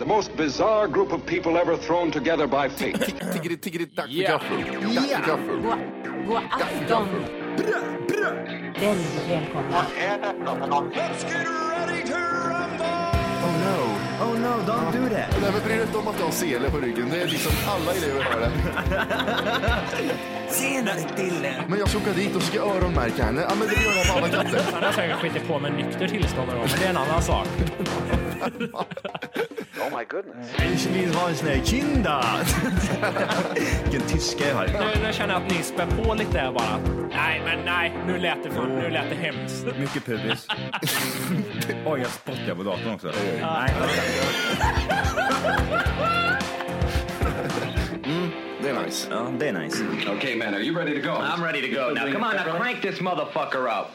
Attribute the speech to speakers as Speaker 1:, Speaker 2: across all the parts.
Speaker 1: The most bizarre group of people ever thrown together by fate.
Speaker 2: Tiggeri-tiggeri-dack för
Speaker 3: Let's get ready to rumble!
Speaker 4: Oh no, oh no, don't do that.
Speaker 2: Nej, men bry dig inte om att du har sele på ryggen. Det är liksom alla elever har det.
Speaker 4: Senare Dille.
Speaker 2: Men jag ska åka dit och ska öronmärka henne. Ja, men det gör jag på alla katter.
Speaker 5: Han har säkert skitit på med nykter tillstånd någon gång, men det är en annan sak.
Speaker 4: Ich vill ha en sån här kinda. Vilken tyska jag har.
Speaker 5: Nu, nu känner jag att ni spär på lite där bara. Nej, men nej, nu lät det, fan, nu lät det hemskt.
Speaker 4: Mycket pubis. Oj, jag spottar på datorn också. Nej,
Speaker 2: nice.
Speaker 4: det är nice.
Speaker 1: okay, man, are you ready to go?
Speaker 6: I'm ready to go. Now, come on, now crank this motherfucker up.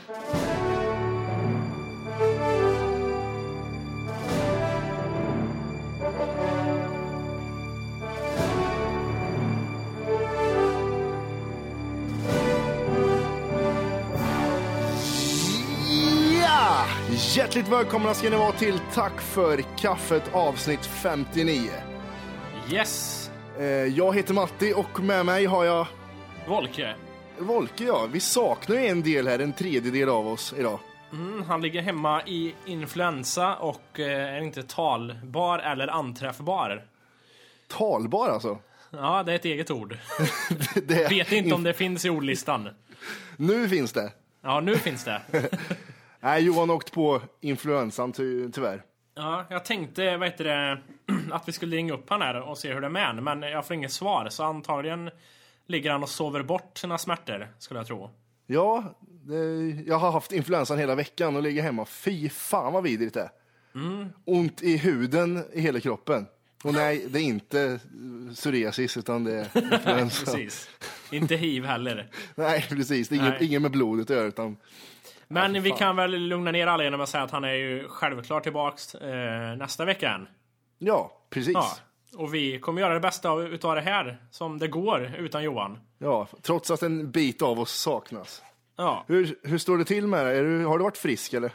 Speaker 2: Hjärtligt välkomna ska ni vara till Tack för kaffet avsnitt 59.
Speaker 5: Yes!
Speaker 2: Eh, Jag heter Matti och med mig har jag
Speaker 5: Volke.
Speaker 2: Volke. Ja. Vi saknar ju en del här, en tredjedel av oss idag.
Speaker 5: Mm, han ligger hemma i influensa och eh, är inte talbar eller anträffbar.
Speaker 2: Talbar alltså.
Speaker 5: Ja, det är ett eget ord.
Speaker 2: Det,
Speaker 5: Vet inte om det finns i ordlistan.
Speaker 2: Nu finns det.
Speaker 5: Ja, nu finns det.
Speaker 2: Nej, Johan åkt på influensan ty tyvärr.
Speaker 5: Ja, jag tänkte, vad heter det, att vi skulle ringa upp han här och se hur det är med han, men jag får inget svar, så antagligen ligger han och sover bort sina smärtor, skulle jag tro.
Speaker 2: Ja, det, jag har haft influensan hela veckan och ligger hemma. Fy fan vad vidrigt det är.
Speaker 5: Mm.
Speaker 2: Ont i huden i hela kroppen. Och nej, det är inte psoriasis utan det är influensa.
Speaker 5: Precis. Inte hiv heller.
Speaker 2: Nej, precis. Det är inget,
Speaker 5: Nej.
Speaker 2: inget med blodet att göra utan
Speaker 5: Men
Speaker 2: fy
Speaker 5: vi kan väl lugna ner alla genom att säga att han är ju självklart tillbaks eh, nästa vecka än.
Speaker 2: Ja, precis.
Speaker 5: Ja.
Speaker 2: Ja.
Speaker 5: Och vi kommer göra det bästa av, utav det här, som det går, utan Johan.
Speaker 2: trots att en bit av oss saknas.
Speaker 5: Ja.
Speaker 2: Hur, hur står det till med? Är du, har du varit frisk eller?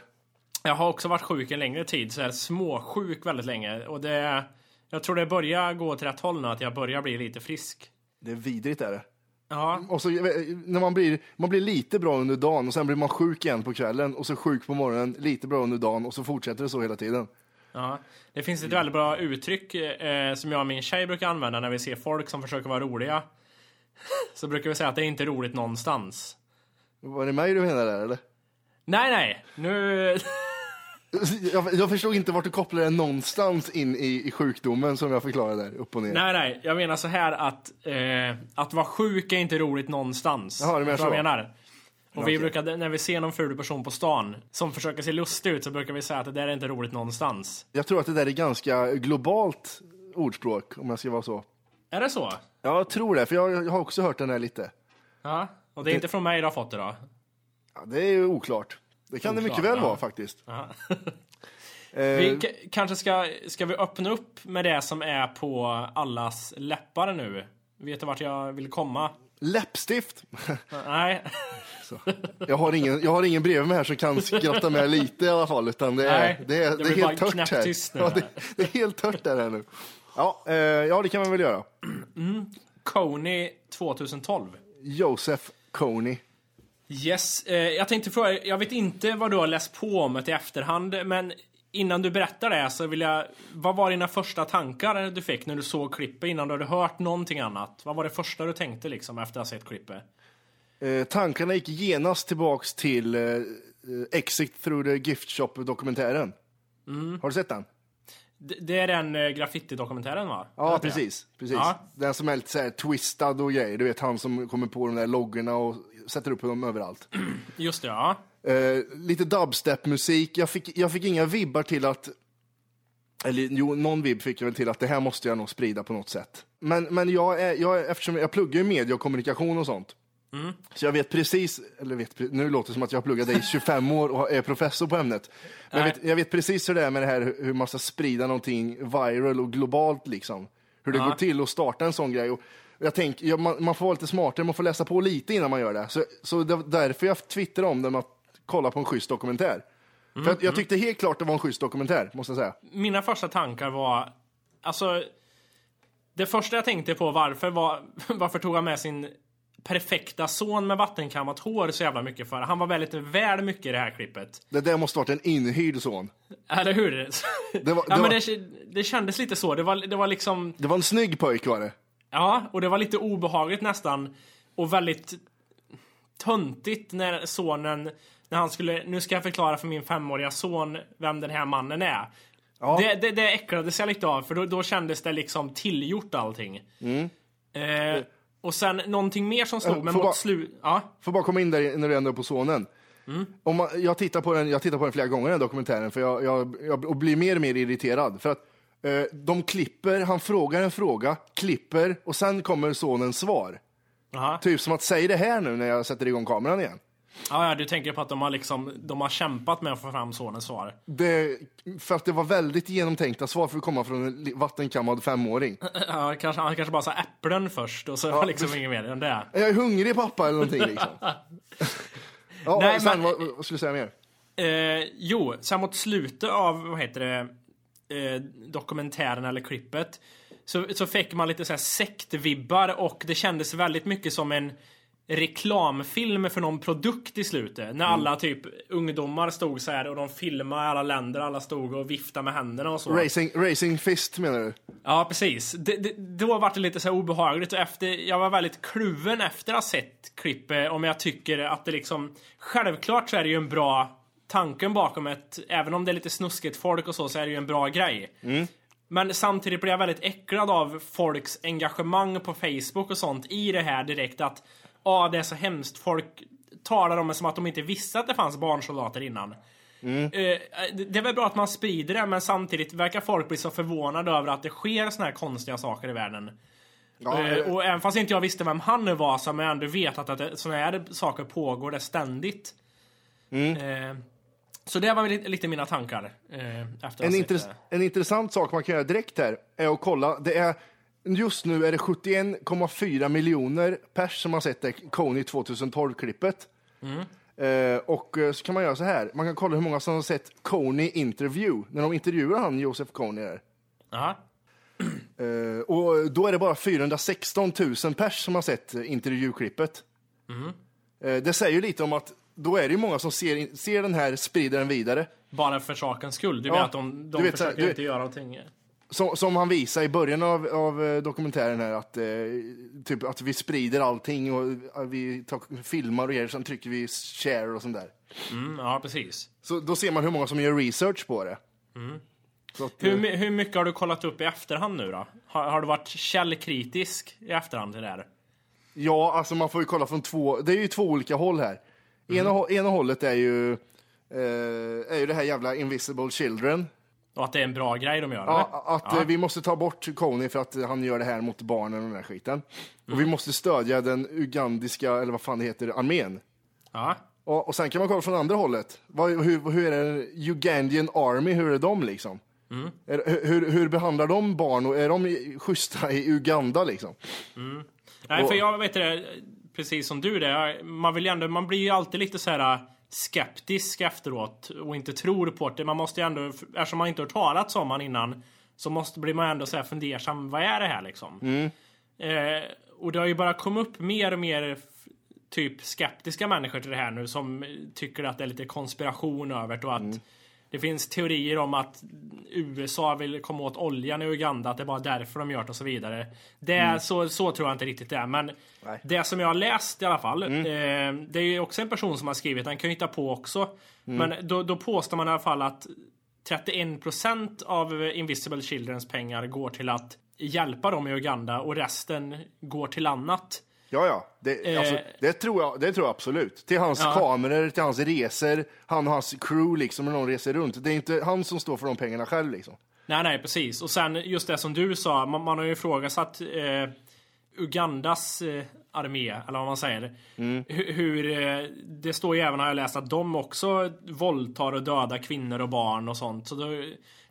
Speaker 5: Jag har också varit sjuk en längre tid, så här småsjuk väldigt länge. Och det, jag tror det börjar gå till rätt håll nu, att jag börjar bli lite frisk.
Speaker 2: Det är vidrigt är det.
Speaker 5: Ja,
Speaker 2: Och så, när man blir, man blir lite bra under dagen och sen blir man sjuk igen på kvällen och så sjuk på morgonen, lite bra under dagen och så fortsätter det så hela tiden.
Speaker 5: ja. Det finns ett väldigt bra uttryck eh, som jag och min tjej brukar använda när vi ser folk som försöker vara roliga. Så brukar vi säga att det är inte roligt någonstans.
Speaker 2: Var det mig du menar där eller?
Speaker 5: Nej, nej, nu...
Speaker 2: Jag, jag förstod inte vart du kopplade det någonstans in i, i sjukdomen som jag förklarade där, upp och ner.
Speaker 5: Nej, nej, jag menar så här att eh, att vara sjuk är inte roligt någonstans.
Speaker 2: Jaha, du menar så.
Speaker 5: jag menar? Och vi brukar, när vi ser någon ful person på stan som försöker se lustig ut så brukar vi säga att det där är inte roligt någonstans.
Speaker 2: Jag tror att det där är ganska globalt ordspråk, om jag ska vara så.
Speaker 5: Är det så?
Speaker 2: Ja, jag tror det, för jag, jag har också hört den här lite.
Speaker 5: Ja. Och det är inte från mig du har fått det då?
Speaker 2: Ja, det är ju oklart. Det kan det
Speaker 5: Oklart,
Speaker 2: mycket väl
Speaker 5: ja.
Speaker 2: vara faktiskt. Eh,
Speaker 5: Vi kanske ska, ska vi öppna upp med det som är på allas läppar nu? Vet du vart jag vill komma?
Speaker 2: läppstift.
Speaker 5: Nej.
Speaker 2: Jag har, ingen, jag har ingen bredvid mig här som kan skratta med lite i alla fall, utan det är,
Speaker 5: Nej,
Speaker 2: det är,
Speaker 5: det
Speaker 2: det är helt tört här. Ja, det, det är helt tört där här nu. Ja, eh, ja, det kan man väl göra.
Speaker 5: Coney 2012.
Speaker 2: Joseph Coney.
Speaker 5: Yes, eh, jag tänkte fråga, jag vet inte vad du har läst på om det i efterhand, men innan du berättar det så vill jag, vad var dina första tankar du fick när du såg klippet innan du hade hört någonting annat? Vad var det första du tänkte liksom efter att ha sett klippet?
Speaker 2: Eh, tankarna gick genast tillbaks till eh, Exit through the gift shop-dokumentären.
Speaker 5: Mm.
Speaker 2: Har du sett den?
Speaker 5: D- det är den eh, graffiti-dokumentären va?
Speaker 2: Ja, precis. precis.
Speaker 5: Ja.
Speaker 2: Den som är lite så här twistad och grejer. Du vet han som kommer på de där loggorna och sätter upp dem överallt.
Speaker 5: Just det, ja.
Speaker 2: Eh, lite dubstep-musik. Jag fick, jag fick inga vibbar till att... Eller jo, någon vibb fick jag väl till att det här måste jag nog sprida på något sätt. Men, men jag är, jag är, eftersom jag pluggar ju media och kommunikation och sånt. Så jag vet precis, eller vet, nu låter det som att jag har pluggat i 25 år och är professor på ämnet. Men jag vet, jag vet precis hur det är med det här hur- hur man ska sprida någonting viral och globalt liksom. Hur det
Speaker 5: Ja.
Speaker 2: går till att starta en sån grej. Och jag tänker, ja, man, man får vara lite smartare, man får läsa på lite innan man gör det. Så, så det var därför jag twittrade om det med att kolla på en schysst dokumentär. För jag, jag tyckte helt klart det var en schysst dokumentär, måste jag säga.
Speaker 5: Mina första tankar var alltså... Det första jag tänkte på varför var, varför tog han med sin perfekta son med vattenkammat hår så jävla mycket för? Han var väldigt väl mycket i det här klippet.
Speaker 2: Det där måste varit en inhyrd son.
Speaker 5: Eller hur?
Speaker 2: Det var-
Speaker 5: ja,
Speaker 2: det
Speaker 5: men
Speaker 2: var-
Speaker 5: det, det kändes lite så. Det var, det var liksom...
Speaker 2: Det var en snygg pojk var det.
Speaker 5: Ja, och det var lite obehagligt nästan. Och väldigt töntigt när sonen, när han skulle, nu ska jag förklara för min femåriga son vem den här mannen är. Det, det, det äcklades jag lite av, för då, då kändes det liksom tillgjort allting. Eh, och sen någonting mer som stod,
Speaker 2: Mm. Äh,
Speaker 5: men
Speaker 2: får
Speaker 5: mot
Speaker 2: bara-
Speaker 5: slut... Ja,
Speaker 2: Får bara komma in där när du ändå är på sonen.
Speaker 5: Mm.
Speaker 2: Om man, jag, tittar på den, jag tittar på den flera gånger den dokumentären för jag, jag, jag och blir mer och mer irriterad. För att eh, de klipper, han frågar en fråga, klipper och sen kommer sonens svar.
Speaker 5: aha.
Speaker 2: Typ som att säga det här nu när jag sätter igång kameran igen.
Speaker 5: ja, ja, du tänker på att de har liksom, de har kämpat med att få fram sonens svar.
Speaker 2: Det, för att det var väldigt genomtänkta svar för att komma från en vattenkammad femåring.
Speaker 5: Ja, kanske, han kanske bara sa äpplen först och så var liksom inget mer än det.
Speaker 2: Jag är hungrig pappa eller någonting liksom. Ja,
Speaker 5: Nej,
Speaker 2: sen,
Speaker 5: men-
Speaker 2: vad, vad skulle du säga mer?
Speaker 5: Eh, jo, sen mot slutet av, vad heter det, eh, dokumentären eller klippet så, så fick man lite så här sektvibbar och det kändes väldigt mycket som en reklamfilm för någon produkt i slutet. När alla typ ungdomar stod så här och de filmade alla länder, alla stod och viftade med händerna och så.
Speaker 2: Racing, racing fist menar du?
Speaker 5: Ja, precis. Det, det, då var det lite så här obehagligt och efter, jag var väldigt kluven efter att ha sett klippet om jag tycker att det liksom, självklart så är det ju en bra tanken bakom ett, även om det är lite snuskigt folk och så, så är det ju en bra grej. Men samtidigt blir jag väldigt äcklad av folks engagemang på Facebook och sånt i det här direkt att, ja det är så hemskt, folk talar om det som att de inte visste att det fanns barnsoldater innan. Eh, det det är väl bra att man sprider det, men samtidigt verkar folk bli så förvånade över att det sker såna här konstiga saker i världen.
Speaker 2: Ja,
Speaker 5: Eh, och även fast inte jag visste vem han nu var så har jag ändå vetat att det, såna här saker pågår det ständigt. Eh, så det var lite, lite mina tankar. Eh,
Speaker 2: En, intress- en intressant sak man kan göra direkt här är att kolla. Det är, just nu är det 71,4 miljoner pers som har sett det Kony 2012-klippet. Eh, och eh, så kan man göra så här. Man kan kolla hur många som har sett Kony interview, när de intervjuar han Josef Kony där.
Speaker 5: Jaha.
Speaker 2: Eh, och då är det bara 416 000 pers som har sett eh, intervjuklippet. Eh, det säger ju lite om att då är det ju många som ser, ser den här, sprider den vidare.
Speaker 5: Bara för sakens skull. Du
Speaker 2: Ja,
Speaker 5: vet att de, de
Speaker 2: vet så här,
Speaker 5: försöker
Speaker 2: du-
Speaker 5: inte göra någonting.
Speaker 2: Som, som han visar i början av, av eh, dokumentären här, att, eh, typ, att vi sprider allting och att vi tar, filmar och ger, sen trycker vi share och sånt där.
Speaker 5: Mm, ja, precis.
Speaker 2: Så då ser man hur många som gör research på det. Så att,
Speaker 5: Hur,
Speaker 2: eh,
Speaker 5: hur mycket har du kollat upp i efterhand nu då? Har, har du varit källkritisk i efterhand till det här?
Speaker 2: ja, alltså man får ju kolla från två, det är ju två olika håll här. Ena, hå- ena hållet är ju, eh, är ju det här jävla Invisible Children.
Speaker 5: Och att det är en bra grej de gör? eller?
Speaker 2: Ja, att eh, vi måste ta bort Kony för att han gör det här mot barnen och den där skiten. Och vi måste stödja den ugandiska, eller vad fan det heter, armén.
Speaker 5: ja.
Speaker 2: Och, och sen kan man kolla från andra hållet. Vad, hur, hur är det Ugandian Army, hur är de liksom? Är, hur, hur behandlar de barn och är de schyssta i Uganda liksom?
Speaker 5: Nej,
Speaker 2: Och-
Speaker 5: för jag vet det, precis som du det, man vill ju ändå, man blir ju alltid lite så här skeptisk efteråt och inte tror på det. Man måste ju ändå, eftersom man inte har talat om han innan, så måste, blir man ändå så här fundersam, vad är det här liksom? Eh, och det har ju bara kommit upp mer och mer typ skeptiska människor till det här nu som tycker att det är lite konspiration över det och att det finns teorier om att USA vill komma åt oljan i Uganda, att det är bara därför de gör det och så vidare. Det, så, så tror jag inte riktigt det är, men det som jag har läst i alla fall, eh, det är ju också en person som har skrivit, han kan ju hitta på också, men då, då påstår man i alla fall att 31% av Invisible Childrens pengar går till att hjälpa dem i Uganda och resten går till annat.
Speaker 2: Ja, ja, det,
Speaker 5: Eh.
Speaker 2: alltså, det, tror jag, det tror jag absolut. Till hans
Speaker 5: Ja.
Speaker 2: kameror, till hans resor, han och hans crew liksom, när de reser runt. Det är inte han som står för de pengarna själv liksom.
Speaker 5: Nej, nej, precis. Och sen just det som du sa, man, man har ju ifrågasatt eh, Ugandas eh, armé, eller vad man säger. Hur, hur eh, det står ju även, har jag läst, att de också våldtar och dödar kvinnor och barn och sånt. Så då,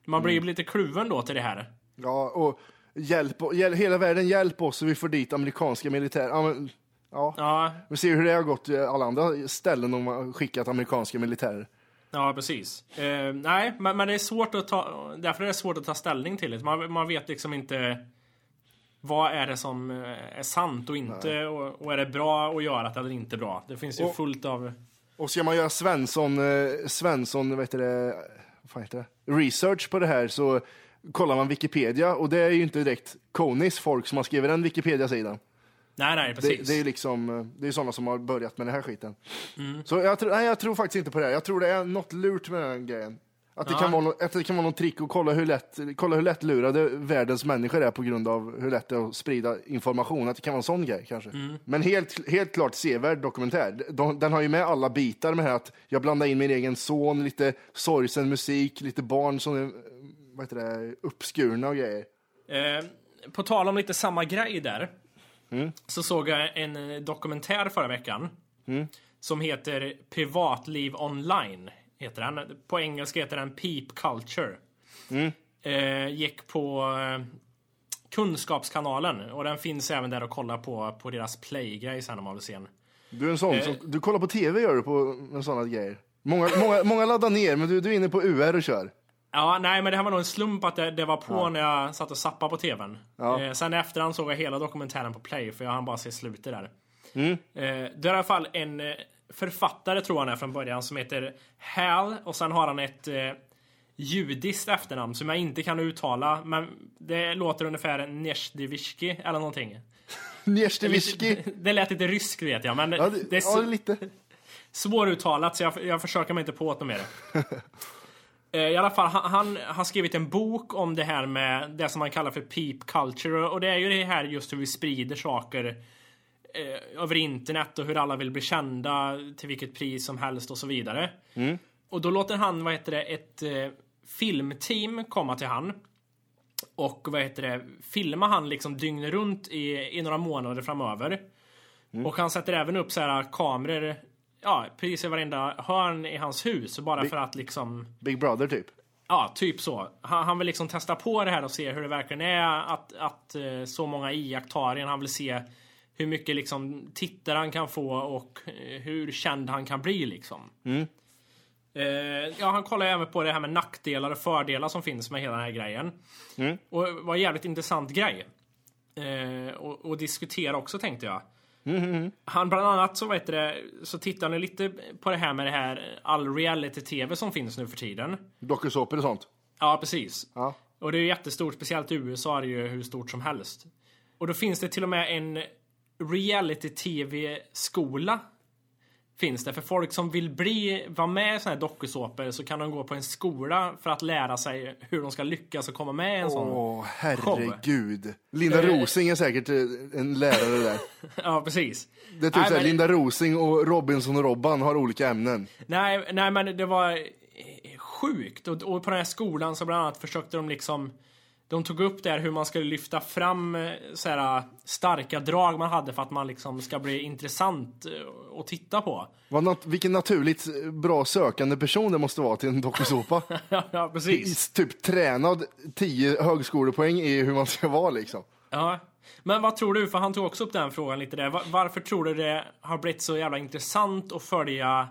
Speaker 5: man blir ju lite kluven då till det här.
Speaker 2: Ja, och hjälp, hjäl, hela världen hjälp oss så vi får dit amerikanska militär. Ja, men, ja.
Speaker 5: Ja,
Speaker 2: Vi ser hur det har gått i alla andra ställen de har skickat amerikanska militärer.
Speaker 5: Ja, precis. Eh, nej, men, men det är svårt att ta... Därför är det svårt att ta ställning till det. Man, man vet liksom inte... Vad är det som eh, är sant och inte? Och, och är det bra att göra det eller inte bra? Det finns ju
Speaker 2: Och-
Speaker 5: fullt av...
Speaker 2: Och ska man göra Svensson, eh, Svensson, vet du det, vad heter det? Research på det här så kollar man Wikipedia och det är ju inte direkt Konis folk som har skrivit den Wikipedia-sidan.
Speaker 5: Nej, nej,
Speaker 2: Det,
Speaker 5: precis.
Speaker 2: det är ju liksom, eh, det är sådana som har börjat med den här skiten.
Speaker 5: Mm.
Speaker 2: Så jag, tror- nej, jag tror faktiskt inte på det. här. Jag tror det är något lurt med den grejen. Att det,
Speaker 5: Ja.
Speaker 2: kan vara att det kan vara någon trick att kolla hur, lätt, kolla hur lättlurade världens människor är på grund av hur lätt det är att sprida information. Att det kan vara en sån grej kanske.
Speaker 5: Mm.
Speaker 2: Men helt, helt klart sevärd dokumentär. De, den har ju med alla bitar med här att jag blandar in min egen son, lite sorgsen musik, lite barn som vad heter det, uppskurna och grejer.
Speaker 5: Eh, på tal om lite samma grej där.
Speaker 2: Mm.
Speaker 5: Så såg jag en eh, dokumentär förra veckan.
Speaker 2: Mm.
Speaker 5: Som heter Privatliv online. Heter den. På engelska heter den Peep Culture.
Speaker 2: Mm.
Speaker 5: Eh, gick på eh, Kunskapskanalen. Och den finns även där att kolla på, på deras play-grej sen om man vill se den.
Speaker 2: Du är en sån
Speaker 5: Eh.
Speaker 2: som, du kollar på tv gör du på med sådana grejer. Många, många, många laddar ner men du, du är inne på UR och kör.
Speaker 5: Ja, nej, men det här var nog en slump att det, det var på när jag satt och zappade på tvn.
Speaker 2: Ja.
Speaker 5: Eh, sen efterhand såg jag hela dokumentären på play, för jag hann bara se slutet där.
Speaker 2: Mm.
Speaker 5: Eh, det är i alla fall en eh, författare, tror han är från början, som heter Hal. Och sen har han ett eh, judiskt efternamn som jag inte kan uttala. Men det låter ungefär Neshdivishki eller någonting.
Speaker 2: Njersteviski.
Speaker 5: Lite- Det lät lite ryskt vet jag, men
Speaker 2: Ja,
Speaker 5: det,
Speaker 2: det,
Speaker 5: är
Speaker 2: ja, lite.
Speaker 5: svåruttalat så jag, jag försöker mig inte på det mer. Eh, I alla fall, han, han har skrivit en bok om det här med det som man kallar för peep culture. Och det är ju det här just hur vi sprider saker eh, över internet och hur alla vill bli kända till vilket pris som helst och så vidare. Och då låter han, vad heter det, ett eh, filmteam komma till han. Och vad heter det, filma han liksom dygnet runt i, i några månader framöver. Och han sätter även upp så här kameror, ja, precis i varenda hörn i hans hus. Bara för att liksom
Speaker 2: Big Brother typ.
Speaker 5: Ja, typ så. Han, han vill liksom testa på det här och se hur det verkligen är att, att eh, så många iakttar. Han vill se hur mycket liksom tittare han kan få och eh, hur känd han kan bli liksom. Eh, ja, han kollar även på det här med nackdelar och fördelar som finns med hela den här grejen. Och det var en jävligt intressant grej. Och, och diskutera också tänkte jag. Han bland annat så vet det, så tittar han lite på det här med det här all reality-tv som finns nu för tiden.
Speaker 2: Dokusåpor och sånt.
Speaker 5: Ja, precis.
Speaker 2: Ja.
Speaker 5: Och det är jättestort, speciellt i USA är det ju hur stort som helst. Och då finns det till och med en reality-tv-skola. Finns det. För folk som vill bli, vara med i såna här dokusåpor så kan de gå på en skola för att lära sig hur de ska lyckas och komma med i en sån.
Speaker 2: Åh, herregud. Linda Rosing är säkert eh, en lärare där.
Speaker 5: Ja, precis.
Speaker 2: Det är typ
Speaker 5: Nej,
Speaker 2: såhär,
Speaker 5: men-
Speaker 2: Linda Rosing och Robinson och Robban har olika ämnen.
Speaker 5: Nej, nej men det var eh, sjukt. Och, och på den här skolan så bland annat försökte de liksom de tog upp där hur man skulle lyfta fram eh, så här, starka drag man hade för att man liksom ska bli intressant eh, att titta på.
Speaker 2: Vad nat- vilken naturligt eh, bra sökande person det måste vara till en dokusåpa.
Speaker 5: ja, precis.
Speaker 2: typ tränad 10 högskolepoäng i hur man ska vara liksom.
Speaker 5: Ja. Men vad tror du, för han tog också upp den frågan lite där. Va- Varför tror du det har blivit så jävla intressant att följa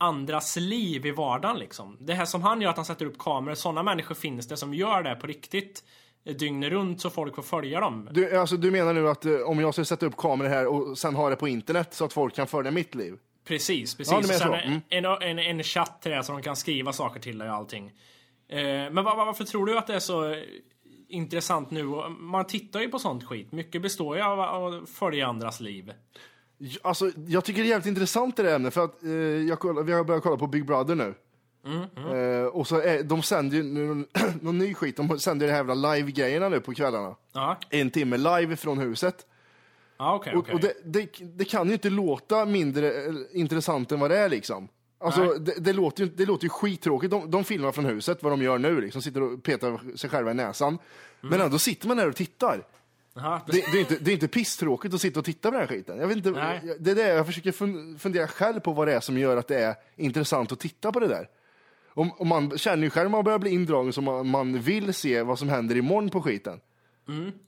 Speaker 5: andras liv i vardagen liksom? Det här som han gör, att han sätter upp kameror. Sådana människor finns det som gör det på riktigt. eh, Dygnet runt så folk får följa dem.
Speaker 2: Du, alltså, du menar nu att eh, om jag ska sätta upp kameror här och sen ha det på internet så att folk kan följa mitt liv?
Speaker 5: Precis, precis.
Speaker 2: Ja, så.
Speaker 5: sen
Speaker 2: Mm.
Speaker 5: en, en, en chatt till det så de kan skriva saker till dig och allting. Eh, men var, varför tror du att det är så eh, intressant nu? Man tittar ju på sånt skit. Mycket består ju av att följa andras liv.
Speaker 2: Alltså, jag tycker det är jävligt intressant det ämnet för att eh, jag kollar, vi har börjat kolla på Big Brother nu. Eh, och så är, de sänder ju nu någon ny skit, de sänder de här jävla live-grejerna nu på kvällarna.
Speaker 5: Ja,
Speaker 2: En timme live från huset.
Speaker 5: okej.
Speaker 2: Och,
Speaker 5: okej.
Speaker 2: och det, det, det kan ju inte låta mindre eh, intressant än vad det är liksom. Alltså, det, det, låter ju, det låter ju skittråkigt. De, de filmar från huset, vad de gör nu, liksom, sitter och petar sig själva i näsan.
Speaker 5: Mm.
Speaker 2: Men ändå sitter man där och tittar.
Speaker 5: Jaha,
Speaker 2: Det, det, är inte, det är inte pisstråkigt att sitta och titta på den här skiten. Jag, vet inte,
Speaker 5: Nej.
Speaker 2: det är det jag försöker fun- fundera själv på vad det är som gör att det är intressant att titta på det där. Om, om man känner ju själv när man börjar bli indragen så man, man vill se vad som händer imorgon på skiten.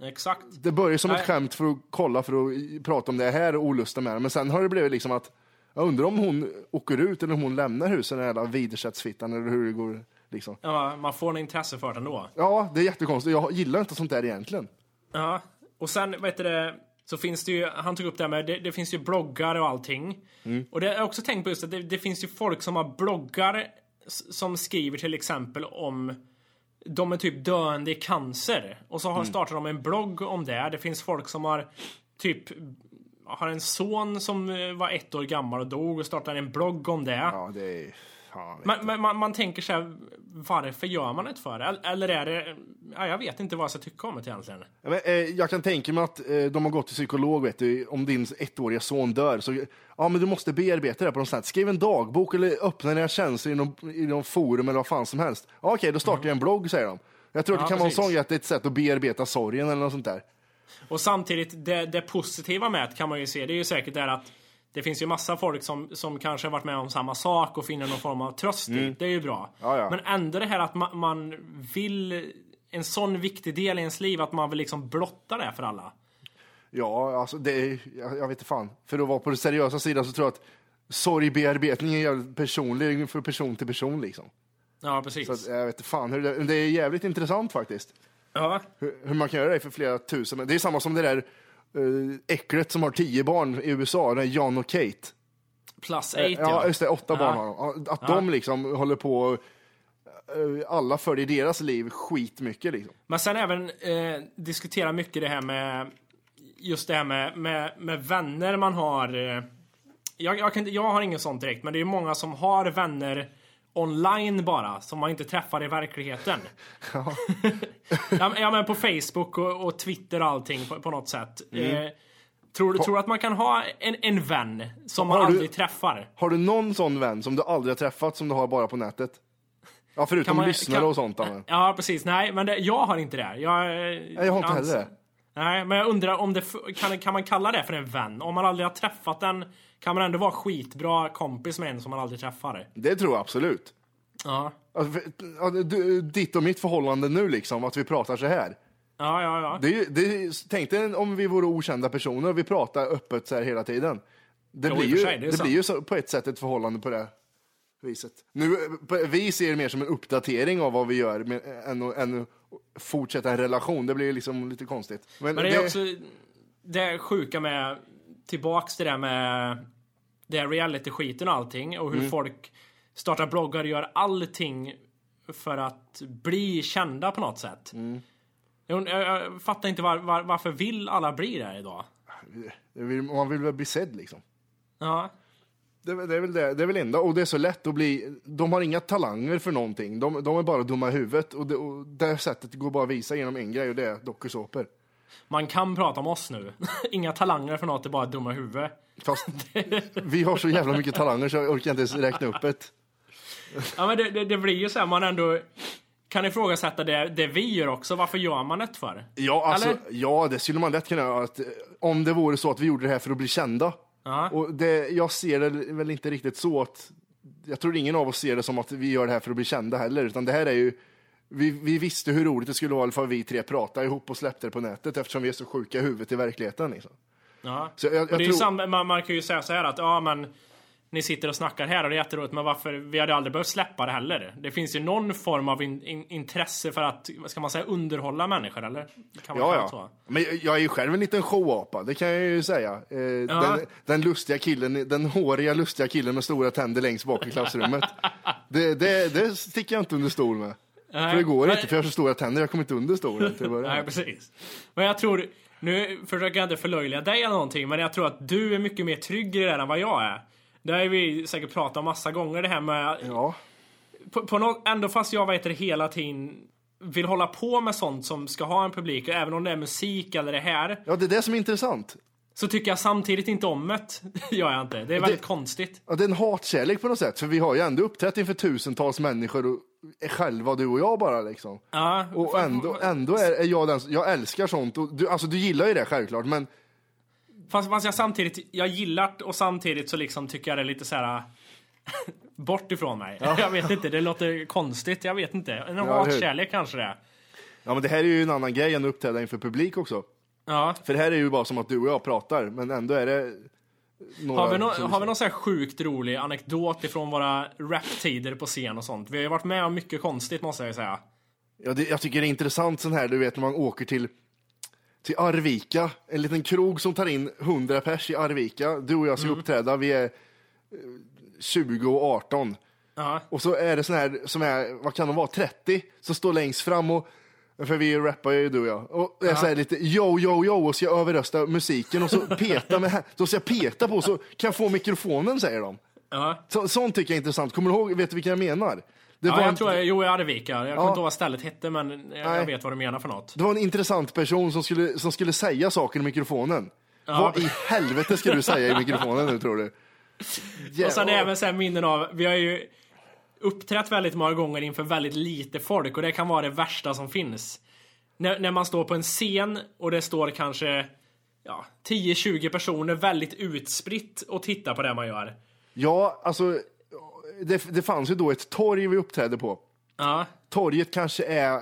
Speaker 5: Exakt.
Speaker 2: Det börjar som
Speaker 5: Nej.
Speaker 2: ett skämt för att kolla för att prata om det här och olusta med det. Men sen har det blivit liksom att Jag undrar om hon åker ut eller om hon lämnar huset, den jävla Widersättsfittan, eller hur det går. Liksom.
Speaker 5: Ja, man får en intresse för det ändå.
Speaker 2: Ja, det är jättekonstigt. Jag gillar inte sånt där egentligen.
Speaker 5: Ja, och sen vet du det, så finns det ju, han tog upp det här med, det, det finns ju bloggar och allting. Och det har jag också tänkt på just att det, det finns ju folk som har bloggar som skriver till exempel om de är typ döende i cancer. Och så har startat de en blogg om det. Det finns folk som har typ har en son som eh, var ett år gammal och dog och startar en blogg om det.
Speaker 2: Ja, det är...
Speaker 5: Men, men man, man tänker så här, varför gör man det för? Eller- Eller är det, ja, jag vet inte vad jag ska tycka om det egentligen.
Speaker 2: Ja, Men, eh, jag kan tänka mig att eh, de har gått till psykolog, vet du, om din ettåriga son dör. Så, ja, men du måste bearbeta det på något sätt. Skriv en dagbok eller öppna dina känslor i någon, i någon forum eller vad fan som helst. Ja, Okej, då startar jag en blogg, säger de. Jag tror att
Speaker 5: Ja,
Speaker 2: det kan vara en
Speaker 5: precis.
Speaker 2: sån att det är ett sätt att bearbeta sorgen eller något sånt där.
Speaker 5: Och samtidigt, det, det positiva med det kan man ju se, det är ju säkert där att det finns ju massa folk som, som kanske har varit med om samma sak och finner någon form av tröst i. Det är ju bra.
Speaker 2: Mm. Ja, ja.
Speaker 5: Men ändå det här att man, man vill, en sån viktig del i ens liv, att man vill liksom blotta det för alla.
Speaker 2: Ja, alltså det är, jag, jag vet inte fan. För att vara på den seriösa sidan så tror jag att sorgbearbetning är jävligt personlig för person till person liksom.
Speaker 5: Ja, precis.
Speaker 2: Så att, jag vet inte fan, hur det, det är jävligt intressant faktiskt.
Speaker 5: ja.
Speaker 2: Hur, hur man kan göra det för flera tusen. Det är samma som det där uh, äcklet som har tio barn i USA, den John och Kate.
Speaker 5: Plus
Speaker 2: Eh,
Speaker 5: eight,
Speaker 2: ja, just det, åtta
Speaker 5: Ja.
Speaker 2: barn har de. Ja, Att de liksom håller på, eh, alla följer deras liv skitmycket liksom.
Speaker 5: Men sen även eh, diskutera mycket det här med just det här med, med, med vänner man har. Eh, jag, jag, kan, jag har ingen sånt direkt, men det är många som har vänner online bara, som man inte träffar i verkligheten. ja, ja men på Facebook och, och Twitter och allting på, på något sätt.
Speaker 2: Mm.
Speaker 5: Eh, tror, du- tror du att man kan ha en, en vän som man
Speaker 2: Har du-
Speaker 5: aldrig träffar?
Speaker 2: Har du någon sån vän som du aldrig har träffat som du har bara på nätet? Ja, förutom
Speaker 5: man-
Speaker 2: lyssnare
Speaker 5: kan-
Speaker 2: och sånt. men.
Speaker 5: Ja, precis. Nej, men det, jag har inte det. Jag, Nej,
Speaker 2: jag har inte heller det.
Speaker 5: Nej, men jag undrar om det kan, kan man kalla det för en vän? Om man aldrig har träffat den, kan man ändå vara skitbra kompis med en som man aldrig träffar?
Speaker 2: Det tror jag absolut.
Speaker 5: Ja.
Speaker 2: Alltså, ditt och mitt förhållande nu liksom, att vi pratar så här.
Speaker 5: Ja, ja, ja.
Speaker 2: Det, det, tänk dig om vi vore okända personer och vi pratar öppet så här hela tiden. Det,
Speaker 5: Jo,
Speaker 2: blir, ju,
Speaker 5: sig, det
Speaker 2: det blir ju så, på ett sätt ett förhållande på det viset. Nu, vi ser det mer som en uppdatering av vad vi gör men, än, att, än att fortsätta en relation. Det blir liksom lite konstigt.
Speaker 5: Men det är också det sjuka med, tillbaks till det med det här reality-skiten och allting och hur
Speaker 2: Mm.
Speaker 5: folk startar bloggar och gör allting för att bli kända på något sätt.
Speaker 2: Mm.
Speaker 5: Jag, jag, fattar inte var, var, varför vill alla bli det idag?
Speaker 2: man vill väl bli sedd liksom.
Speaker 5: Ja,
Speaker 2: Det, är väl- det är väl det, det är väl enda. Och det är så lätt att bli, de har inga talanger för någonting. De, de är bara dumma i huvudet och det, och det sättet går bara att visa genom en grej och det är dokusåpor.
Speaker 5: Man kan prata om oss nu. Inga talanger för något, det är bara dumma huvud.
Speaker 2: Fast vi har så jävla mycket talanger så jag orkar inte ens räkna upp ett.
Speaker 5: Ja men det, det, det blir ju så här, man ändå kan ifrågasätta det, det vi gör också. Varför gör man det för?
Speaker 2: Ja, alltså,
Speaker 5: Eller?
Speaker 2: ja, det skulle man lätt kunna göra. Att, eh, om det vore så att vi gjorde det här för att bli kända.
Speaker 5: Ja.
Speaker 2: Och det, jag ser det väl inte riktigt så att... Jag tror ingen av oss ser det som att vi gör det här för att bli kända heller. Utan det här är ju... Vi, vi visste hur roligt det skulle vara ifall vi tre pratade ihop och släppte det på nätet eftersom vi är så sjuka i huvudet i verkligheten. Liksom.
Speaker 5: Ja.
Speaker 2: Så jag, jag
Speaker 5: det är
Speaker 2: tror,
Speaker 5: sam, man, man kan ju säga så här att ja men ni sitter och snackar här och det är jätteroligt men varför? Vi hade aldrig behövt släppa det heller. Det finns ju någon form av in, in, intresse för att, ska man säga, underhålla människor eller? Kan man
Speaker 2: Ja, ja.
Speaker 5: så?
Speaker 2: Men jag- är ju själv en liten showapa, det kan jag ju säga. Eh, den, den lustiga killen, den håriga lustiga killen med stora tänder längst bak i klassrummet. det, det, det sticker jag inte under stol med. För det går
Speaker 5: men-
Speaker 2: inte, för jag har så stora tänder, jag kommer inte under stolen till att börja
Speaker 5: Nej precis. Men jag tror, nu försöker jag inte förlöjliga dig eller någonting men jag tror att du är mycket mer trygg i det där än vad jag är. Det har vi säkert pratat om massa gånger det här med
Speaker 2: Ja,
Speaker 5: på, på något, ändå fast jag vet det hela tiden vill hålla på med sånt som ska ha en publik, även om det är musik eller det här,
Speaker 2: ja, det är det som är intressant.
Speaker 5: Så tycker jag samtidigt inte om det. gör jag inte. Det är väldigt konstigt.
Speaker 2: Ja, det är en hatkärlek på något sätt, för vi har ju ändå uppträtt inför tusentals människor och själva du och jag bara liksom.
Speaker 5: Ja,
Speaker 2: Och ändå, ändå är, är jag den, jag älskar sånt. Och du, alltså du gillar ju det självklart, men
Speaker 5: fast, fast jag samtidigt, jag gillar det och samtidigt så liksom tycker jag det är lite så här. bort ifrån mig. Jag vet inte, det låter konstigt. Jag vet inte. En hatkärlek kanske det är.
Speaker 2: Ja, men det här är ju en annan grej än att uppträda inför publik också.
Speaker 5: Ja,
Speaker 2: För här är ju bara som att du och jag pratar, men ändå är det några
Speaker 5: Har vi,
Speaker 2: som-
Speaker 5: har vi någon så här sjukt rolig anekdot ifrån våra raptider på scen och sånt? Vi har ju varit med om mycket konstigt måste jag ju säga.
Speaker 2: Ja, det, jag tycker det är intressant sån här, du vet när man åker till, till Arvika, en liten krog som tar in 100 pers i Arvika. Du och jag ska uppträda, vi är eh, 20 och 18.
Speaker 5: Ja.
Speaker 2: Och så är det sån här som är, vad kan de vara, 30 som står längst fram och för vi rappar ju du och jag. Och jag säger lite yo, yo, yo och ska överrösta musiken och så peta med, då ska jag peta på så kan jag få mikrofonen säger de.
Speaker 5: Ja.
Speaker 2: Så, sånt tycker jag är intressant. Kommer du ihåg, vet du vilka jag menar? Det,
Speaker 5: Ja, jag
Speaker 2: en,
Speaker 5: tror jag, jo i Arvika. Jag kommer
Speaker 2: Ja.
Speaker 5: inte ihåg vad stället hette men jag, jag vet vad du menar för något.
Speaker 2: det var en intressant person som skulle, som skulle säga saker i mikrofonen. Vad i helvete ska du säga i mikrofonen nu tror du? Ja,
Speaker 5: Och sen även så här minnen av, vi har ju uppträtt väldigt många gånger inför väldigt lite folk och det kan vara det värsta som finns. När, när man står på en scen och det står kanske ja, 10-20 personer väldigt utspritt och tittar på det man gör.
Speaker 2: ja, alltså det, det fanns ju då ett torg vi uppträdde på.
Speaker 5: Ja,
Speaker 2: Torget kanske är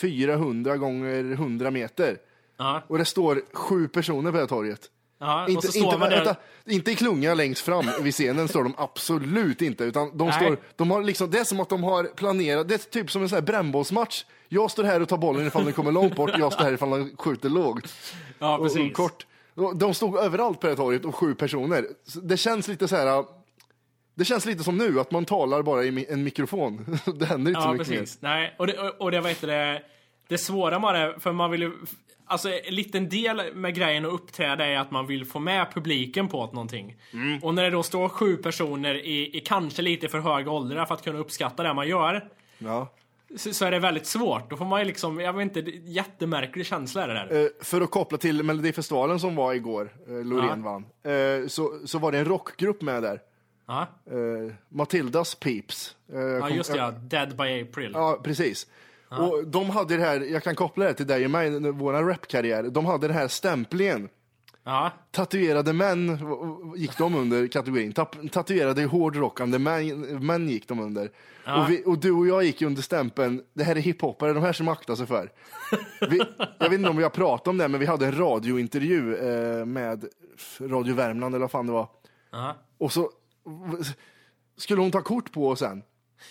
Speaker 2: 400 gånger 100 meter.
Speaker 5: ja,
Speaker 2: Och det står sju personer på det här torget.
Speaker 5: Ja.
Speaker 2: Inte,
Speaker 5: så
Speaker 2: inte, vänta, inte i klunga längst fram vid scenen står de absolut inte. Utan de
Speaker 5: Nej.
Speaker 2: står, de har liksom, det är som att de har planerat, det är typ som en sån här brännbollsmatch. Jag står här och tar bollen ifall den kommer långt bort, jag står här ifall den skjuter lågt.
Speaker 5: Ja,
Speaker 2: och,
Speaker 5: precis.
Speaker 2: och kort. De stod överallt på det här torget och sju personer. Så Det känns lite så här. Det känns lite som nu, att man talar bara i en mikrofon. Det händer inte så
Speaker 5: Ja,
Speaker 2: mycket
Speaker 5: precis. Nej, och det, och det vad heter det, det svåra med det, för man vill ju, alltså en liten del med grejen att uppträda är att man vill få med publiken på någonting.
Speaker 2: Mm.
Speaker 5: Och när det då står sju personer i, i kanske lite för höga åldrar för att kunna uppskatta det man gör.
Speaker 2: Ja.
Speaker 5: så, så är det väldigt svårt. Då får man ju liksom, jag vet inte, jättemärklig känsla är det där.
Speaker 2: Eh, för att koppla till Melodifestivalen som var igår, uh, Loreen vann, eh, så, så var det en rockgrupp med där.
Speaker 5: Ja,
Speaker 2: Eh, Matildas Peeps. Eh,
Speaker 5: ja just det ja, Dead by April.
Speaker 2: Ja, precis. Och de hade det här, jag kan koppla det till dig och mig, vår rapkarriär. De hade den här stämplingen.
Speaker 5: Ja,
Speaker 2: Tatuerade män gick de under kategorin. Tatuerade hårdrockande män, män gick de under. Och, vi, och du och jag gick under stämpeln, det här är hiphoppare, de här som aktar sig för. Vi, jag vet inte om vi har pratat om det, men vi hade en radiointervju eh, med Radio Värmland eller vad fan det var.
Speaker 5: ja.
Speaker 2: Och så skulle hon ta kort på oss sen.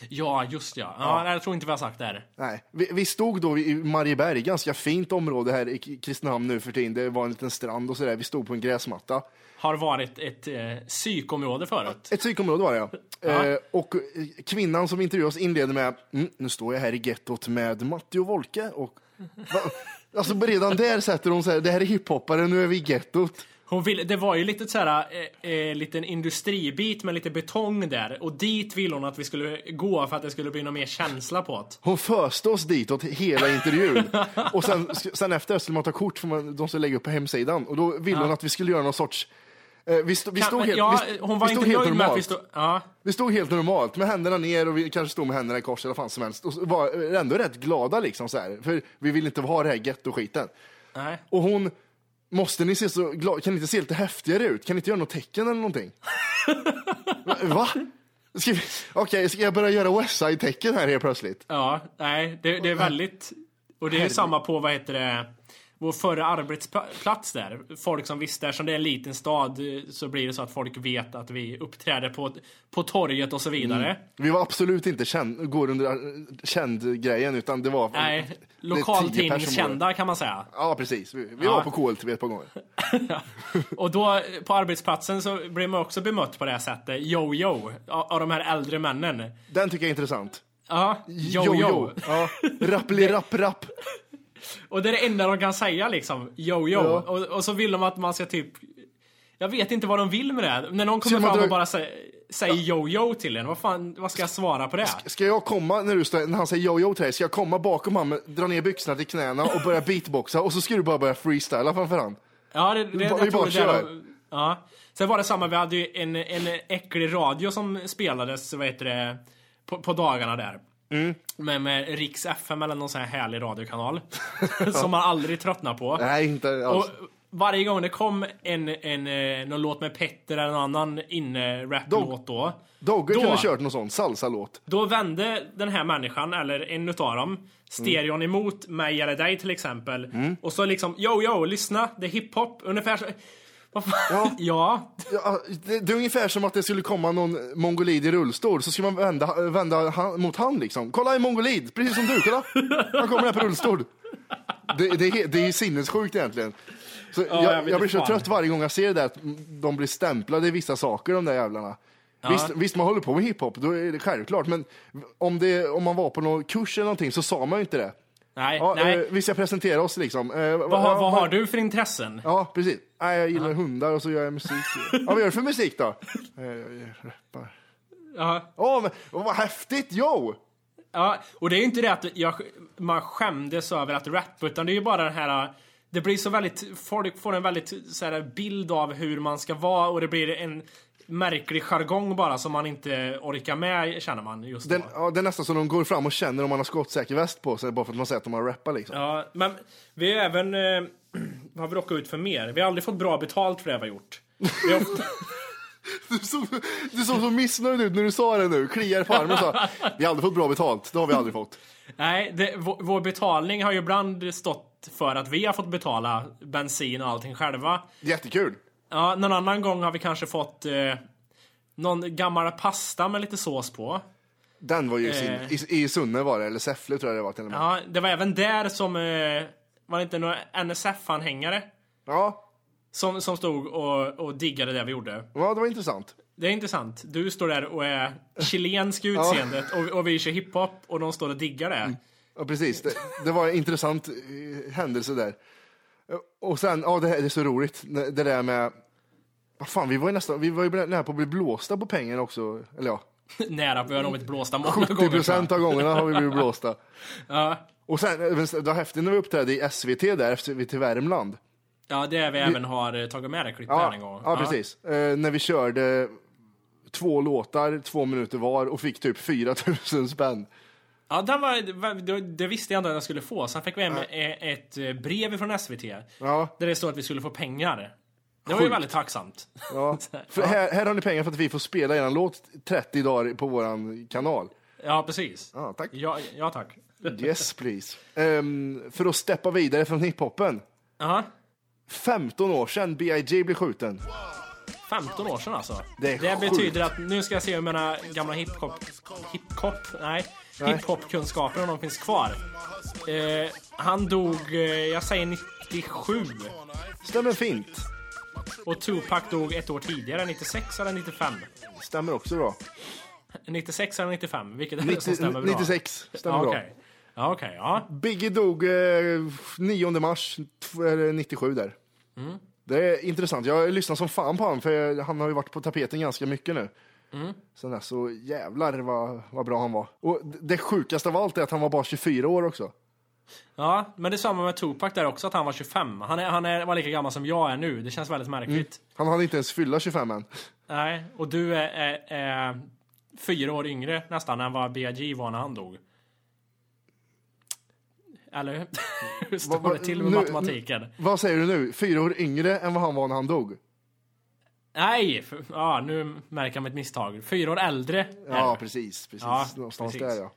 Speaker 5: ja just ja. ja. Jag tror inte vi har sagt det här.
Speaker 2: Nej, vi, vi stod då i Marieberg, ganska fint område här i Kristinehamn nu för tiden. Det var en liten strand och sådär. Vi stod på en gräsmatta.
Speaker 5: Har varit ett eh, psykområde förut.
Speaker 2: Ett psykområde var det ja.
Speaker 5: Ja.
Speaker 2: Eh, och eh, kvinnan som intervjuade oss inleder med, mm, nu står jag här i gettot med Matti och Volke. Och, va? Alltså redan där sätter hon så här, det här är hiphoppare, nu är vi i gettot.
Speaker 5: Hon ville, det var ju lite så här, eh, eh, liten industribit med lite betong där. Och dit ville hon att vi skulle gå för att det skulle bli någon mer känsla på det.
Speaker 2: Hon föste oss ditåt hela intervjun. och sen, sen efter skulle man ta kort för man, de skulle lägga upp på hemsidan. Och då ville hon att vi skulle göra någon sorts eh, vi, stod, vi stod helt,
Speaker 5: ja,
Speaker 2: vi,
Speaker 5: hon var
Speaker 2: vi stod
Speaker 5: inte
Speaker 2: helt
Speaker 5: att vi
Speaker 2: normalt.
Speaker 5: stod... Ja,
Speaker 2: Vi stod helt normalt med händerna ner och vi kanske stod med händerna i kors eller vad fan som helst. Och var ändå rätt glada liksom så här. För vi vill inte ha det här getto-skiten. Och hon, måste ni se så glada, kan ni inte se lite häftigare ut? Kan ni inte göra något tecken eller någonting? Va? Ska vi- Okej, ska jag börja göra West Side-tecken här helt plötsligt?
Speaker 5: Ja, nej. Det, det är väldigt... Och det är samma på, vad heter det, vår förra arbetsplats där. Folk som visste, eftersom det är en liten stad eh, så blir det så att folk vet att vi uppträder på, på torget och så vidare.
Speaker 2: Vi var absolut inte känd, går under äh, känd-grejen, utan det var...
Speaker 5: Nej, lokaltidningskända kan man säga.
Speaker 2: Ja, precis. Vi, vi
Speaker 5: Ja.
Speaker 2: var på KLTV ett par gånger.
Speaker 5: Och då eh, på arbetsplatsen så blir man också bemött på det här sättet, yo-yo, av, de här äldre männen.
Speaker 2: Den tycker jag är intressant.
Speaker 5: Ja, yo-yo.
Speaker 2: Ja. Rappeli rapp rapp.
Speaker 5: Och det är det enda de kan säga liksom, yo-yo.
Speaker 2: Ja.
Speaker 5: Och, och så vill de att man ska typ... Jag vet inte vad de vill med det. När någon kommer fram och bara säger, säger yo-yo till en, vad fan, vad ska jag svara på det?
Speaker 2: Ska jag komma, när, du står, när han säger yo-yo till dig, ska jag komma bakom honom, dra ner byxorna till knäna och börja beatboxa och så ska du bara börja freestyla framför han?
Speaker 5: Ja, det, det,
Speaker 2: Vi
Speaker 5: jag
Speaker 2: bara
Speaker 5: tror det
Speaker 2: kör.
Speaker 5: är de- Ja. Sen var det samma, vi hade ju en, en äcklig radio som spelades, vad heter det, på, på dagarna där.
Speaker 2: Mm.
Speaker 5: Med, med Riks FM eller någon sån här härlig radiokanal. som man aldrig tröttnar på.
Speaker 2: Nej, inte alls.
Speaker 5: Och varje gång det kom en, en, eh, någon låt med Petter eller någon annan inne-rap-låt då.
Speaker 2: Dogge kunde kört någon sån salsa-låt.
Speaker 5: Då vände den här människan, eller en utav dem, stereon emot mig eller dig till exempel. Och så liksom, yo yo, lyssna, det är hiphop. Ungefär så. Vad fan? Ja.
Speaker 2: Ja, det, det är ungefär som att det skulle komma någon mongolid i rullstol, så ska man vända, vända han, mot han liksom. Kolla en mongolid, precis som du, kolla! Han kommer här på rullstol. Det, det, är- det är sinnessjukt egentligen. Så
Speaker 5: jag
Speaker 2: jag,
Speaker 5: vet
Speaker 2: jag blir så
Speaker 5: fan.
Speaker 2: trött varje gång jag ser det, där, att de blir stämplade i vissa saker, de där jävlarna. Visst, visst, man håller på med hiphop, då är det självklart, men om, det, om man var på någon kurs eller någonting så sa man ju inte det.
Speaker 5: Nej,
Speaker 2: Ja,
Speaker 5: nej.
Speaker 2: eh, vi ska presentera oss liksom. Eh,
Speaker 5: vad, har- vad har du för intressen?
Speaker 2: Ja, precis. Nej, jag gillar hundar och så gör jag musik. ja, vad gör du för musik då? Eh, Jag rappar.
Speaker 5: Ja.
Speaker 2: Åh, men åh, vad häftigt! Jo!
Speaker 5: Ja, och det är ju inte det att jag, man skämdes över att rappa, utan det är ju bara den här... Det blir så väldigt... Folk får en väldigt så här, bild av hur man ska vara och det blir en märklig jargong bara som man inte orkar med, känner man just då.
Speaker 2: Den, ja, det är nästan som de går fram och känner om man har skottsäker väst på sig bara för att man säger att de har rappat liksom.
Speaker 5: Ja, men vi har även... Eh, vad har vi råkat ut för mer? Vi har aldrig fått bra betalt för det vi har gjort. Vi har ofta,
Speaker 2: Du såg, du såg så missnöjd ut när du sa det nu. Kliar på armen och sa vi har aldrig fått bra betalt. Det har vi aldrig fått.
Speaker 5: nej, det, vår, vår betalning har ju ibland stått för att vi har fått betala bensin och allting själva.
Speaker 2: Jättekul.
Speaker 5: Ja, någon annan gång har vi kanske fått eh, någon gammal pasta med lite sås på.
Speaker 2: Den var ju i, sin,
Speaker 5: Eh.
Speaker 2: i, i Sunne var det, eller Säffle tror jag det var till och med.
Speaker 5: Ja, det var även där som eh, var det inte några NSF-anhängare
Speaker 2: Ja,
Speaker 5: som, som stod och, och diggade det vi gjorde.
Speaker 2: ja det var intressant.
Speaker 5: Det är intressant. Du står där och är chilensk i utseendet och, och vi kör hiphop och de står och diggar det.
Speaker 2: Ja, precis. Det, det var en intressant eh, händelse där. Eh, Och sen, ja det, här, det är så roligt, det där med... Vad fan, vi var ju nästan, vi var ju nära på att bli blåsta på pengar också. Eller ja,
Speaker 5: Nära, vi har nog blivit blåsta många
Speaker 2: 70
Speaker 5: gånger.
Speaker 2: procent
Speaker 5: tror
Speaker 2: av gångerna har vi blivit blåsta.
Speaker 5: Ja.
Speaker 2: Och sen, eh, det var häftigt när vi uppträdde i SVT där, SVT Värmland.
Speaker 5: ja, det är vi även har eh, tagit med det klippet
Speaker 2: Ja,
Speaker 5: en gång.
Speaker 2: ja precis. Eh, när vi körde två låtar, två minuter var och fick typ 4 000 spänn.
Speaker 5: Ja, den var, det, visste jag inte att jag skulle få. Sen fick vi hem ett eh, brev från SVT.
Speaker 2: Ja,
Speaker 5: Där det stod att vi skulle få pengar. Det var ju väldigt tacksamt.
Speaker 2: ja. För här, här har ni pengar för att vi får spela er låt 30 dagar på våran kanal.
Speaker 5: Ja, precis.
Speaker 2: Ja, tack.
Speaker 5: Ja, ja tack.
Speaker 2: Yes please. Ehm, för att steppa vidare från hiphopen.
Speaker 5: Aha.
Speaker 2: 15 år sedan B.I.G. blev skjuten.
Speaker 5: 15 år sedan alltså.
Speaker 2: Det
Speaker 5: det betyder att nu ska jag se hur mina gamla hiphop... Hiphop? Nej.
Speaker 2: Nej.
Speaker 5: Hiphop-kunskaper om de finns kvar. Eh, han dog, eh, jag säger 97.
Speaker 2: Stämmer fint.
Speaker 5: Och Tupac dog ett år tidigare, 96 eller 95?
Speaker 2: Stämmer också bra.
Speaker 5: 96 eller 95? Vilket är det som
Speaker 2: 90,
Speaker 5: stämmer bra?
Speaker 2: 96 stämmer
Speaker 5: Ja,
Speaker 2: bra.
Speaker 5: Ja, okej. ja.
Speaker 2: Biggie dog eh, 9 mars t- eller 97 där.
Speaker 5: Mm.
Speaker 2: Det är intressant. Jag har lyssnat som fan på honom för han har ju varit på tapeten ganska mycket nu.
Speaker 5: Mm.
Speaker 2: Sen dess, så jävlar vad, vad bra han var. Och det sjukaste av allt är att han var bara 24 år också.
Speaker 5: Ja, men det är samma med Tupac där också, att han var 25. Han, är, han är, var lika gammal som jag är nu. Det känns väldigt märkligt.
Speaker 2: Han hade inte ens fylla 25 än.
Speaker 5: Nej, och du är, är, är fyra år yngre nästan än vad B.I.G. var när han dog. Eller hur? Står
Speaker 2: Vad- vad-
Speaker 5: det till med
Speaker 2: nu-
Speaker 5: matematiken?
Speaker 2: Vad säger du nu? Fyra år yngre än vad han var när han dog?
Speaker 5: Nej! för- Ja, nu märker jag mitt misstag. Fyra år äldre.
Speaker 2: Ja, precis. precis.
Speaker 5: Ja,
Speaker 2: Någonstans
Speaker 5: precis.
Speaker 2: där ja.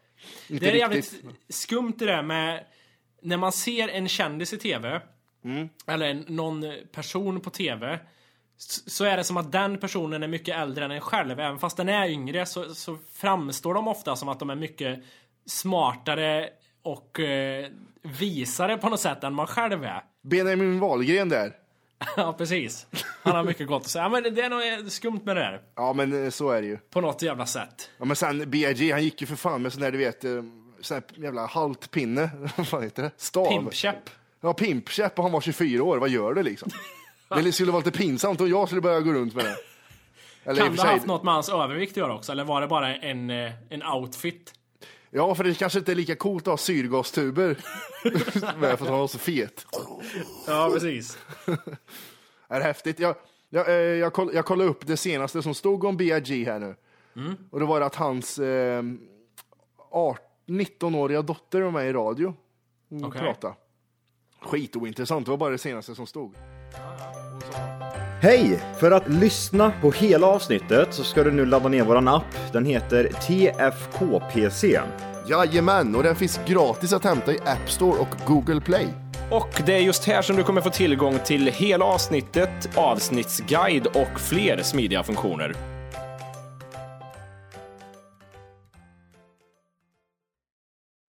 Speaker 2: Inte
Speaker 5: Det är
Speaker 2: riktigt.
Speaker 5: jävligt skumt det där med när man ser en kändis i TV
Speaker 2: Mm.
Speaker 5: eller en, någon person på TV så är det som att den personen är mycket äldre än en själv. Även fast den är yngre så, så framstår de ofta som att de är mycket smartare och eh, visare på något sätt än man själv är.
Speaker 2: Benjamin Wahlgren där.
Speaker 5: ja, precis. Han har mycket gott att säga. Men det är nog skumt med det där.
Speaker 2: Ja, men eh, så är det ju.
Speaker 5: På något jävla sätt.
Speaker 2: Ja, men sen B.I.G. han gick ju för fan med sån där, du vet, eh, sån här jävla haltpinne. Vad fan heter det? Stav.
Speaker 5: Pimpkäpp.
Speaker 2: Ja, pimpkäpp och han var 24 år. Vad gör du liksom? Det skulle vara lite pinsamt om jag skulle börja gå runt med det. Eller
Speaker 5: Kan det ha haft något med hans övervikt att göra också? Eller var det bara en, eh, en outfit?
Speaker 2: Ja, för det kanske inte är lika coolt att ha syrgastuber. med för att han var så fet.
Speaker 5: Ja, precis.
Speaker 2: Är det häftigt? Jag, jag, eh, jag, koll, jag kollade upp det senaste som stod om B.I.G. här nu. Och det var att hans eh, 18 19-åriga dotter var med i radio. Hon
Speaker 5: Okej.
Speaker 2: pratade. Skitointressant, det var bara det senaste som stod.
Speaker 7: Hej! För att lyssna på hela avsnittet så ska du nu ladda ner våran app. Den heter TFKPC.
Speaker 2: Jajamän, och den finns gratis att hämta i App Store och Google Play.
Speaker 5: Och det är just här som du kommer få tillgång till hela avsnittet, avsnittsguide och fler smidiga funktioner.